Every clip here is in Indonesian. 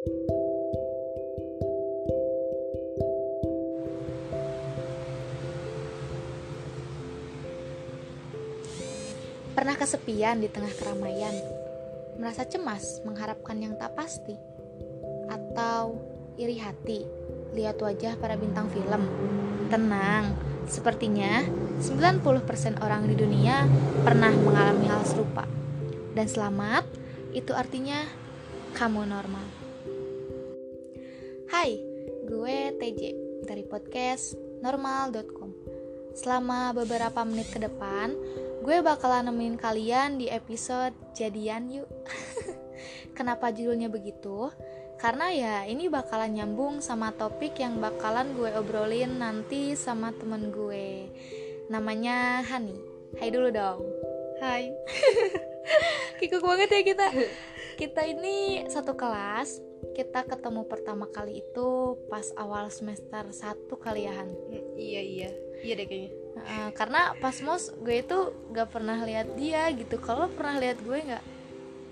Pernah kesepian di tengah keramaian, merasa cemas mengharapkan yang tak pasti, atau iri hati lihat wajah para bintang film. Tenang, sepertinya 90% orang di dunia pernah mengalami hal serupa. Dan selamat, itu artinya kamu normal. Gue TJ dari podcast normal.com. Selama beberapa menit ke depan, gue bakalan nemenin kalian di episode Jadian Yuk. Kenapa judulnya begitu? Karena ya ini bakalan nyambung sama topik yang bakalan gue obrolin nanti sama temen gue. Namanya Hani. Hai dulu dong. Hai. Kikuk banget ya kita. Kita ini satu kelas. Kita ketemu pertama kali itu pas awal semester 1 kali ya Han. Hmm, iya iya. Iya deh kayaknya. Uh, karena pas mos gue itu gak pernah lihat dia gitu. Kalau pernah lihat gue nggak?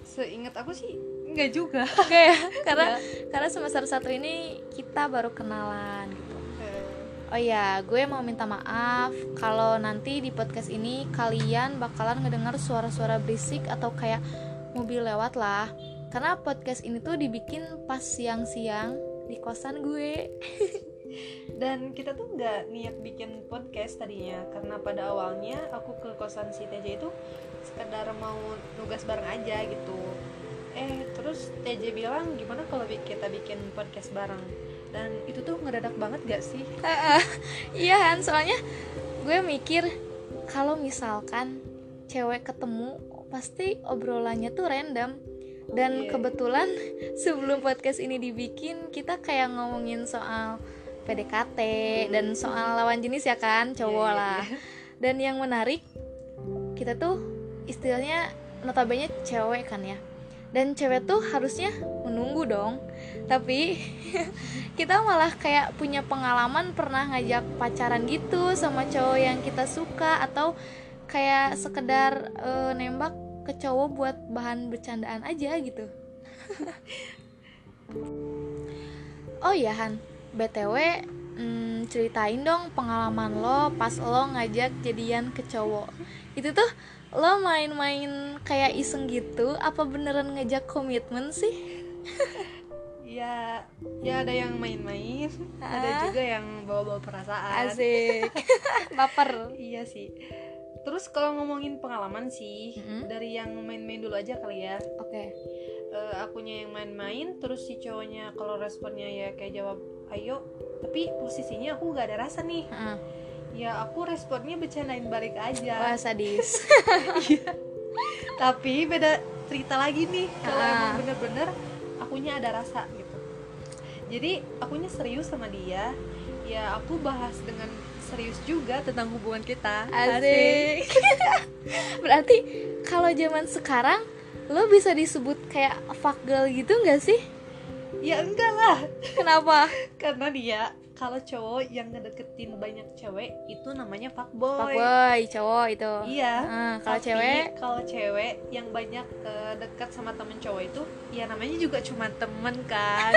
Seingat aku sih Enggak juga. Enggak ya? Karena karena semester satu ini kita baru kenalan gitu. Oh iya, gue mau minta maaf kalau nanti di podcast ini kalian bakalan ngedengar suara-suara berisik atau kayak mobil lewat lah. Karena podcast ini tuh dibikin pas siang-siang di kosan gue. Dan kita tuh nggak niat bikin podcast tadinya. Karena pada awalnya aku ke kosan si TJ itu sekedar mau nugas bareng aja gitu. Eh terus TJ bilang gimana kalau kita bikin podcast bareng? Dan itu tuh ngedadak banget gak sih? Iya kan soalnya gue mikir kalau misalkan cewek ketemu pasti obrolannya tuh random dan yeah. kebetulan sebelum podcast ini dibikin kita kayak ngomongin soal PDKT dan soal lawan jenis ya kan cowok yeah, yeah, lah yeah. dan yang menarik kita tuh istilahnya notabene cewek kan ya dan cewek tuh harusnya menunggu dong tapi kita malah kayak punya pengalaman pernah ngajak pacaran gitu sama cowok yang kita suka atau kayak sekedar uh, nembak ke cowok buat bahan bercandaan aja gitu. Oh ya Han. Btw hmm, ceritain dong pengalaman lo pas lo ngajak jadian ke cowok itu tuh lo main-main kayak iseng gitu apa beneran ngajak komitmen sih? Ya ya ada yang main-main ada juga yang bawa-bawa perasaan. Asik. Baper. Iya sih terus kalau ngomongin pengalaman sih mm-hmm. dari yang main-main dulu aja kali ya. Oke. Okay. uh, eh, akunya yang main-main terus si cowoknya kalau responnya ya kayak jawab ayo. Tapi posisinya aku gak ada rasa nih. Uh ya aku responnya bercandain balik aja. Wah sadis. Iya. tapi beda cerita lagi nih. Kalau ah. emang bener-bener akunya ada rasa gitu. Jadi akunya serius sama dia. Ya aku bahas dengan serius juga tentang hubungan kita. Asik. Berarti kalau zaman sekarang lo bisa disebut kayak fuck girl gitu nggak sih? Ya enggak lah. Kenapa? Karena dia kalau cowok yang ngedeketin banyak cewek itu namanya fuckboy. Fuckboy cowok itu. Iya. Nah, kalau cewek kalau cewek yang banyak uh, dekat sama temen cowok itu ya namanya juga cuma temen kan.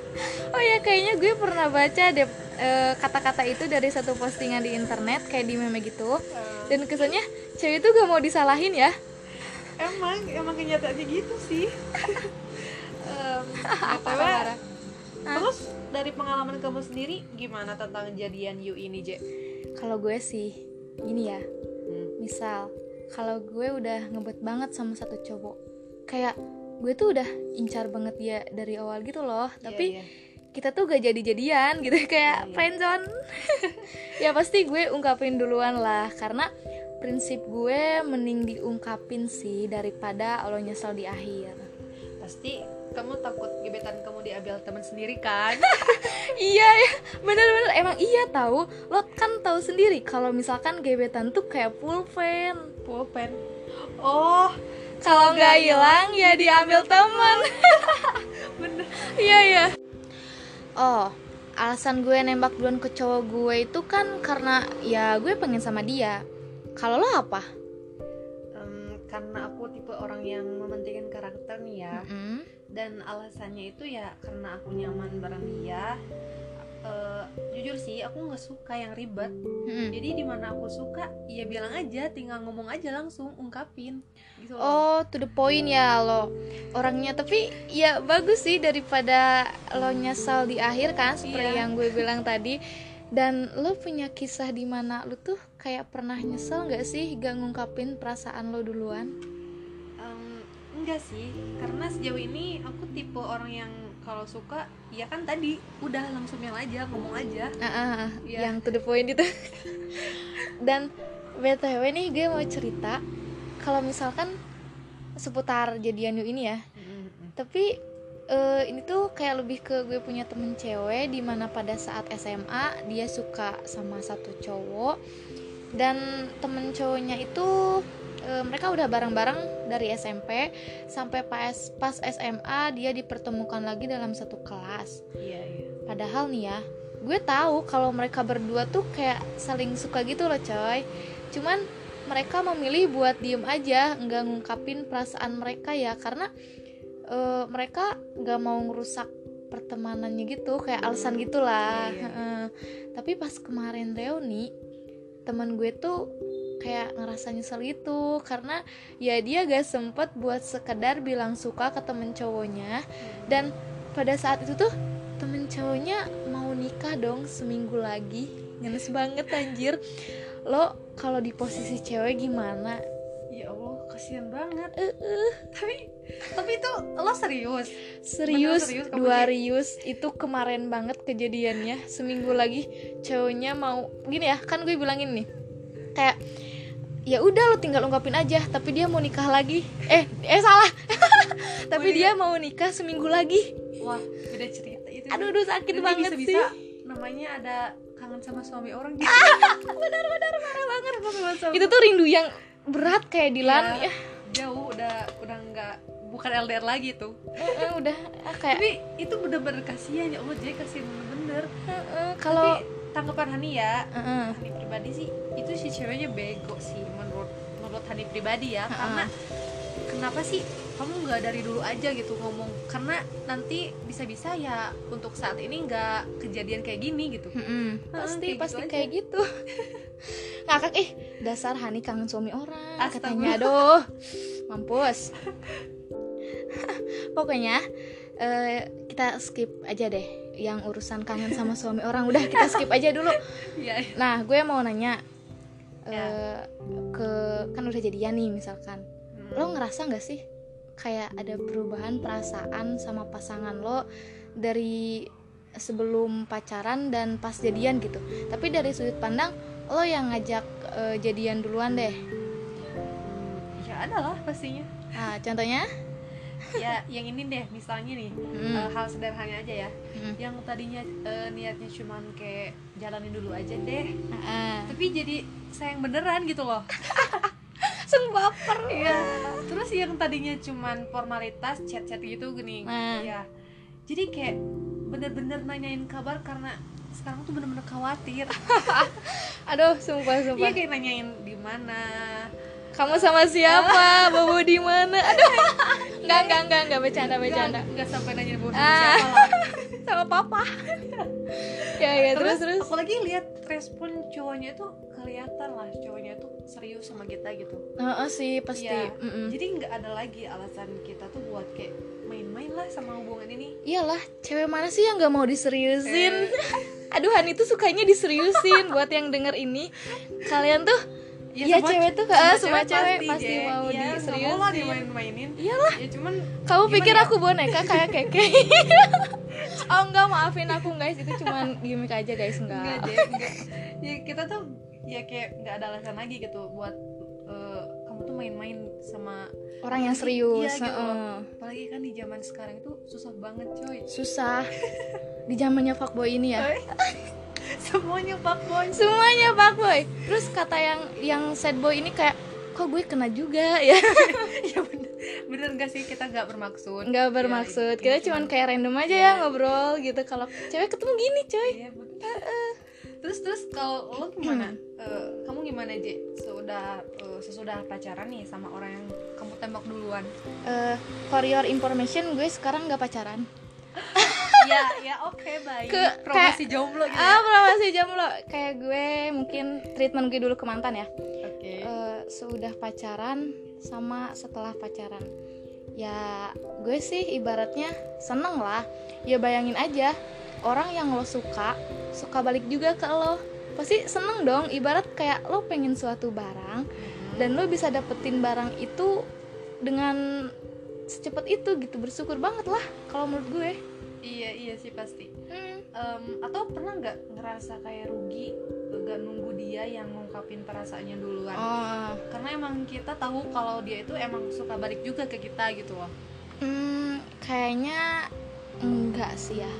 oh ya kayaknya gue pernah baca deh uh, kata-kata itu dari satu postingan di internet kayak di meme gitu. Uh. Dan kesannya cewek itu gak mau disalahin ya. Emang emang kenyataannya gitu sih. um, apa, Terus dari pengalaman kamu sendiri gimana tentang jadian you ini Je? Kalau gue sih gini ya, hmm. misal kalau gue udah ngebet banget sama satu cowok, kayak gue tuh udah incar banget dia dari awal gitu loh, yeah, tapi yeah. kita tuh gak jadi-jadian gitu kayak yeah, yeah. friendzone. ya pasti gue ungkapin duluan lah karena prinsip gue mending diungkapin sih daripada lo nyesel di akhir. Pasti kamu takut gebetan kamu diambil teman sendiri kan? Iya ya bener-bener emang iya tahu. Lo kan tahu sendiri kalau misalkan gebetan tuh kayak pulpen. Pulpen? Oh kalau nggak hilang ya diambil teman. bener iya ya oh alasan gue nembak duluan ke cowok gue itu kan karena ya gue pengen sama dia. Kalau lo apa? Um, karena aku tipe orang yang mementingkan karakter nih ya. Mm -hmm dan alasannya itu ya karena aku nyaman bareng dia Eh, jujur sih aku nggak suka yang ribet Mm-mm. jadi di mana aku suka ya bilang aja tinggal ngomong aja langsung ungkapin gitu loh. Oh, to the point ya lo orangnya. Tapi ya bagus sih daripada lo nyesal di akhir kan seperti Iya. yang gue bilang tadi. Dan lo punya kisah di mana lo tuh kayak pernah nyesel nggak sih gak ngungkapin perasaan lo duluan? Enggak sih karena sejauh ini aku tipe orang yang kalau suka ya kan tadi udah langsung yang aja ngomong aja Ah, ah, ah, Iya. yang to the point itu. Dan btw nih gue mau cerita kalau misalkan seputar jadian ini ya. tapi eh, ini tuh kayak lebih ke gue punya temen cewek di mana pada saat SMA dia suka sama satu cowok dan temen cowoknya itu eh, mereka udah bareng-bareng dari SMP sampai pas pas SMA dia dipertemukan lagi dalam satu kelas. Iya iya. Padahal nih ya gue tahu kalau mereka berdua tuh kayak saling suka gitu loh coy. Cuman mereka memilih buat diem aja nggak ngungkapin perasaan mereka ya karena eh, mereka nggak mau ngerusak pertemanannya gitu kayak alasan gitulah. Iya, iya. Heeh. tapi pas kemarin reuni teman gue tuh kayak ngerasa nyesel gitu karena ya dia gak sempet buat sekedar bilang suka ke temen cowoknya. Dan pada saat itu tuh temen cowoknya mau nikah dong seminggu lagi. Ngenes banget anjir. Lo kalau di posisi cewek gimana? Ya Allah kasihan banget. Eh, eh. tapi tapi itu lo serius? Serius serius dua rius. Itu kemarin banget kejadiannya. Seminggu lagi cowoknya mau gini ya kan gue bilangin nih. Kayak ya udah lo tinggal ungkapin aja tapi dia mau nikah lagi. Eh eh salah. Tapi Oh, iya. dia mau nikah seminggu lagi. Wah beda cerita itu. Aduh aduh sakit banget bisa-bisa sih. namanya ada kangen sama suami orang gitu. Benar benar parah banget. Itu tuh rindu yang berat kayak Dilan Iya. ya. jauh udah udah nggak bukan LDR lagi tuh. Eh, udah ah, kayak tapi itu bener-bener kasihan ya Allah jadi kasihan bener-bener. Kalau tanggapan Hani ya eh, eh. Hani pribadi sih itu si ceweknya bego sih menurut menurut Hani pribadi ya. Ha-ha. karena kenapa sih kamu nggak dari dulu aja gitu ngomong? Karena nanti bisa-bisa ya untuk saat ini nggak kejadian kayak gini gitu. Mm-mm, Ah, pasti kayak pasti gitu aja. kayak gitu. Ngakak eh dasar Hani kangen suami orang Astagfirullah. katanya. Aduh mampus. Pokoknya eh, kita skip aja deh yang urusan kangen sama suami orang. Udah kita skip aja dulu. Ya nah gue mau nanya eh, Ya. ke kan udah jadian nih misalkan. Hmm. lo ngerasa nggak sih kayak ada perubahan perasaan sama pasangan lo dari sebelum pacaran dan pas jadian gitu? Tapi dari sudut pandang lo yang ngajak eh, jadian duluan deh. Ya ada lah pastinya. Nah contohnya? Ya yang ini deh misalnya nih Mm, eh, hal sederhana aja ya. Mm, yang tadinya eh, niatnya cuman kayak jalanin dulu aja deh. Ah. tapi jadi sayang beneran gitu loh Langsung baper Iya. Terus yang tadinya cuman formalitas chat-chat gitu gini. Nah. Ya. Jadi kayak bener-bener nanyain kabar karena sekarang tuh bener-bener khawatir. aduh sumpah Iya sumpah kayak nanyain di mana. kamu sama siapa bobo di mana aduh nggak nggak nggak nggak bercanda bercanda Nggak- sampai nanyain bos Ah. siapa lah. sama papa ya ya terus terus apalagi lihat respon cowoknya tuh kelihatan lah cowoknya tuh serius sama kita gitu. Heeh sih pasti. Mm-mm. Jadi nggak ada lagi alasan kita tuh buat kayak main-main lah sama hubungan ini. Iyalah, cewek mana sih yang gak mau diseriusin? Eh. Aduh, Han itu sukanya diseriusin buat yang denger ini. Kalian tuh Iya, semua- cewek tuh, ah, semua cewek pasti Jay. mau nggak diseriusin. mau dimain-mainin iyalah, ya cuman kamu pikir ya? aku boneka kayak keke? oh enggak, maafin aku guys, itu cuma gimmick aja guys, enggak enggak. deh enggak ya kita tuh ya kayak nggak ada alasan lagi gitu buat eh, kamu tuh main-main sama Orang yang Apalagi- serius, iya gitu heeh. apalagi kan di zaman sekarang itu susah banget coy susah. Di zamannya fuckboy ini ya. semuanya fuckboy Semuanya fuckboy. Terus kata yang yang sad boy ini kayak kok gue kena juga ya. ya bener bener nggak sih kita nggak bermaksud nggak Ya, bermaksud ini kita cuman- cuman kayak random aja Iya. ya ngobrol gitu kalau cewek ketemu gini coy Iya, bener. Terus terus kalau lo gimana? Eh, kamu gimana Je sudah eh, sesudah pacaran nih sama orang yang kamu tembak duluan. Eh, for your information gue sekarang nggak pacaran. Ya ya oke baik. Ke- promosi jomblo gitu ah ya promosi jomblo. Kayak gue mungkin treatment gue dulu ke mantan ya. Oke. Eh, sudah pacaran sama setelah pacaran. Ya gue sih ibaratnya seneng lah. Ya bayangin aja orang yang lo suka suka balik juga ke lo. Pasti seneng dong ibarat kayak lo pengen suatu barang dan lo bisa dapetin barang itu dengan secepat itu gitu. Bersyukur banget lah kalau menurut gue. Iya iya sih pasti. Hmm. Em, atau pernah nggak ngerasa kayak rugi gak nunggu dia yang ngungkapin perasaannya duluan? Oh. Karena emang kita tahu kalau dia itu emang suka balik juga ke kita gitu loh. Hmm, kayaknya enggak sih ya.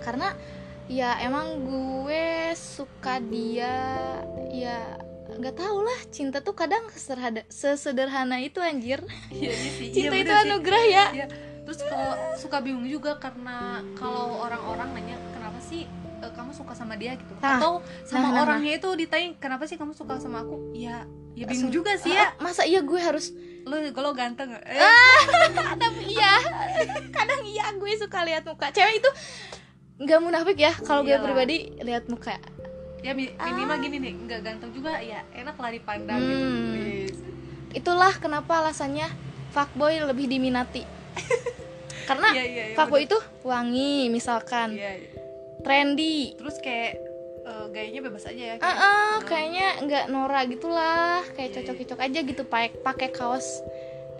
Karena ya emang gue suka dia ya nggak tahu lah cinta tuh kadang sesederhana, sesederhana itu anjir. Sih cinta iya, itu sih. anugerah ya. Iya. terus kalau suka bingung juga karena kalau orang-orang nanya kenapa sih eh, kamu suka sama dia? gitu. Nah, atau sama nah, nah, orangnya itu ditanya kenapa sih kamu suka sama aku? Ya ya bingung juga sih ya. Ah, masa iya gue harus lo kalau ganteng eh, tapi iya. Kadang iya gue suka lihat muka cewek itu nggak munafik ya kalau gue Iyalah. pribadi lihat muka. Ya mi- minimal gini nih nggak ganteng juga ya enak lah dipandang gitu. Hmm. Wis. itulah kenapa alasannya fuckboy lebih diminati. Karena Iya, iya, iya, fuckboy itu wangi misalkan. Iya, iya. trendy. Terus kayak eh, gayanya bebas aja ya Ah, kayak, ah, kayaknya nggak Nora gitulah, kayak Iya, cocok-cocok aja gitu pakai pakai kaos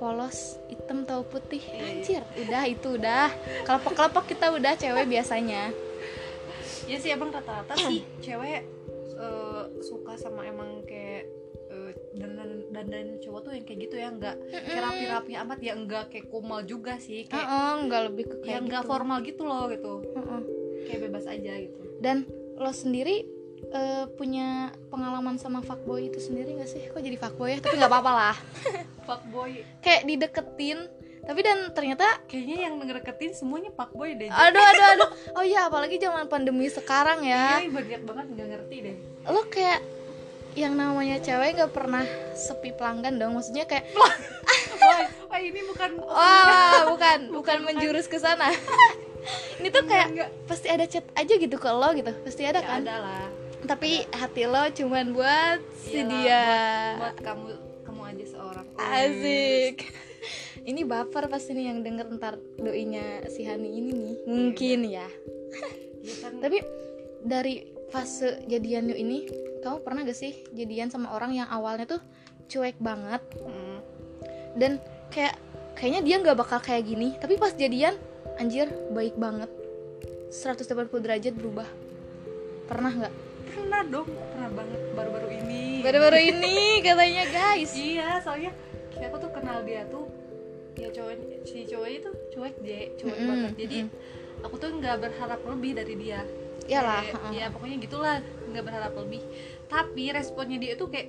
polos hitam atau putih. Iya. Anjir, udah itu udah. Kelopak-kelopak kita udah cewek biasanya. ya sih emang rata-rata sih cewek eh, suka sama emang kayak eh, dandan dandan cowok tuh yang kayak gitu ya nggak kayak rapi-rapi amat ya enggak kayak kumal juga sih kayak Heeh, nggak lebih ke ya kayak nggak gitu. formal gitu loh gitu Heeh. kayak bebas aja gitu Dan lo sendiri eh, punya pengalaman sama fuckboy itu sendiri gak sih? Kok jadi fuckboy ya? Tapi nggak apa-apa lah. fuckboy Kayak dideketin, tapi dan ternyata kayaknya yang ngereketin semuanya fuckboy deh aduh aduh aduh. Oh iya, apalagi zaman pandemi sekarang ya. Iya, banyak banget nggak ngerti deh lo kayak yang namanya cewek gak pernah sepi pelanggan dong maksudnya kayak wah, wah ini bukan wah bukan bukan menjurus ke sana ini tuh kayak enggak. pasti ada chat aja gitu ke lo gitu pasti ada ya kan ada lah tapi hati lo cuman buat si dia. buat kamu kamu aja seorang. Asik. Ini baper pasti nih yang denger ntar doinya si Hani ini nih. Mungkin ya. Ya kan, tapi dari fase jadian yuk ini kamu pernah gak sih jadian sama orang yang awalnya tuh cuek banget? Mm, dan kayak kayaknya dia nggak bakal kayak gini. Tapi pas jadian anjir baik banget. 180 derajat berubah. Pernah nggak pernah dong pernah banget baru-baru ini. Baru-baru ini katanya guys. Iya soalnya kayak aku tuh kenal dia tuh ya cowok si cowoknya tuh cuek deh cuek Mm-mm, banget. Jadi aku tuh nggak berharap lebih dari dia. Iyalah, Kayak, heeh. ya pokoknya gitulah nggak berharap lebih. Tapi responnya dia tuh kayak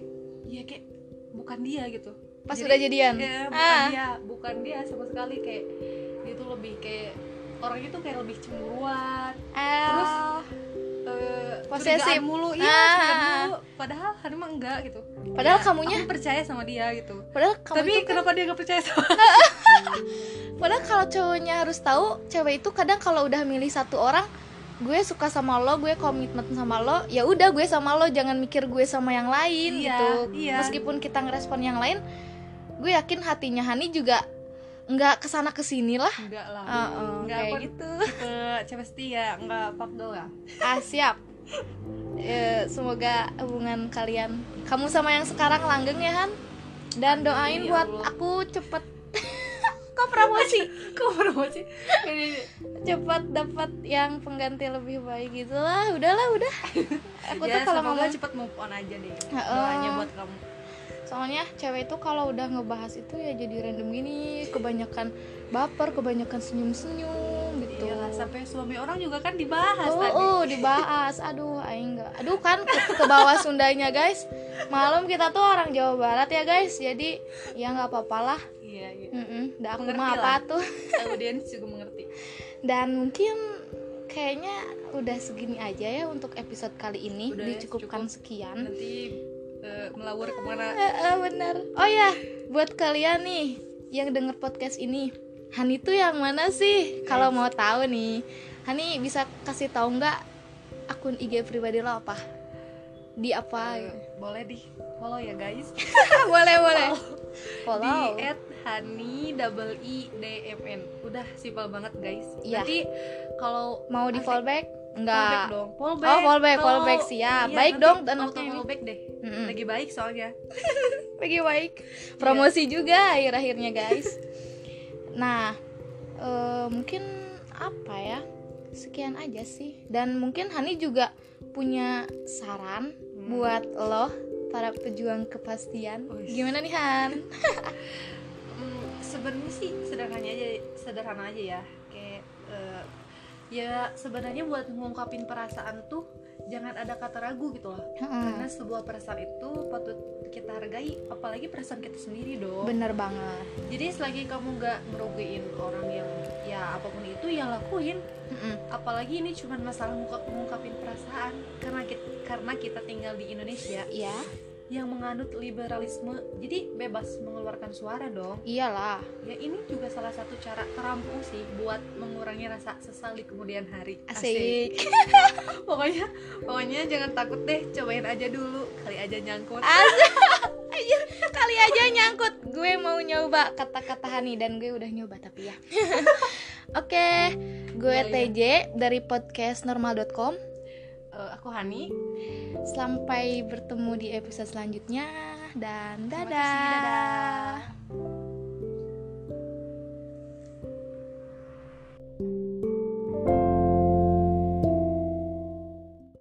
ya kayak bukan dia gitu. Pas Jadi, udah jadian? ya, bukan ah. dia bukan dia sama sekali kayak dia tuh lebih kayak orangnya tuh kayak lebih cemburuan. Terus Eh, Posesif. mulu iya Ah. mulu padahal hari mah enggak gitu Padahal Ya, kamunya- aku percaya sama dia gitu padahal kamu tapi itu kan- kenapa dia gak percaya sama padahal kalau cowoknya harus tahu cewek itu kadang kalau udah milih satu orang gue suka sama lo gue komitmen sama lo ya udah gue sama lo jangan mikir gue sama yang lain Iya, gitu iya. meskipun kita ngerespon yang lain gue yakin hatinya Hani juga nggak ke sana ke sini lah. Enggak lah. Heeh, Nggak, kayak gitu. tipe cewek setia enggak pak ya? Ah siap. Eh, semoga hubungan kalian kamu sama yang sekarang langgeng ya Han. Dan doain ya buat Allah. aku cepet. Kok promosi? Kok promosi? Cepat dapat yang pengganti lebih baik gitu lah. Udahlah udah. Aku ya tuh kalau semoga ngomong cepet move on aja deh. Doanya buat kamu soalnya cewek itu kalau udah ngebahas itu ya jadi random gini kebanyakan baper kebanyakan senyum senyum gitu. Iyalah, sampai suami orang juga kan dibahas oh, tadi. oh, dibahas. Aduh aing enggak aduh kan ke, ke bawah Sundanya guys. Malam kita tuh orang Jawa Barat ya guys. Jadi ya nggak apa-apa lah iya iya. Mm-mm, dah aku Mengerti mah apa tuh audiens juga mengerti. Dan mungkin kayaknya udah segini aja ya untuk episode kali ini. Udah ya, dicukupkan cukup. sekian. Nanti eh, melawar ke mana Eh, eh, bener. Oh ya buat kalian nih yang denger podcast ini Hani tuh yang mana sih? Kalau mau tahu nih Hani bisa kasih tahu nggak akun IG pribadi lo apa? Di apa? Eh, boleh di follow ya guys. Boleh boleh. Di follow. At hani double i d m n. Udah simpel banget guys. Iya. nanti kalau mau di asik- fallback fallback enggak dong fallback. Oh, fallback, fallback, siap. iya, Baik dong, dan auto fallback deh. Mm-mm. lagi baik soalnya. Lagi baik. Promosi juga akhir-akhirnya guys. Nah eh, mungkin apa ya? Sekian aja sih. Dan mungkin Hani juga punya saran Hmm. buat lo para pejuang kepastian. Wih. gimana nih Han? Hmm, sebenarnya sih sederhana aja sederhana aja ya. Kayak eh, ya sebenarnya buat ngungkapin perasaan tuh jangan ada kata ragu gitu loh. Karena sebuah perasaan itu patut kita hargai apalagi perasaan kita sendiri dong. Bener banget. Jadi selagi kamu nggak ngerugiin orang yang ya apa pun itu yang lakuin. Mm-mm. apalagi ini cuma masalah ngungkap- ngungkapin perasaan. Karena kita karena kita tinggal di Indonesia. Iya yang menganut liberalisme. Jadi bebas mengeluarkan suara dong. Iyalah. Ya ini juga salah satu cara terampung sih buat mengurangi rasa sesal di kemudian hari. Asik, pokoknya pokoknya jangan takut deh cobain aja dulu. Kali aja nyangkut. Asik. Ayo, kali aja nyangkut. Gue mau nyoba kata-kata Hani dan gue udah nyoba tapi ya. Oke gue Boleh. Ya. TJ dari podcast normal.com Eh, aku Hani. Sampai bertemu di episode selanjutnya. Dan Terima dadah. kasih, dadah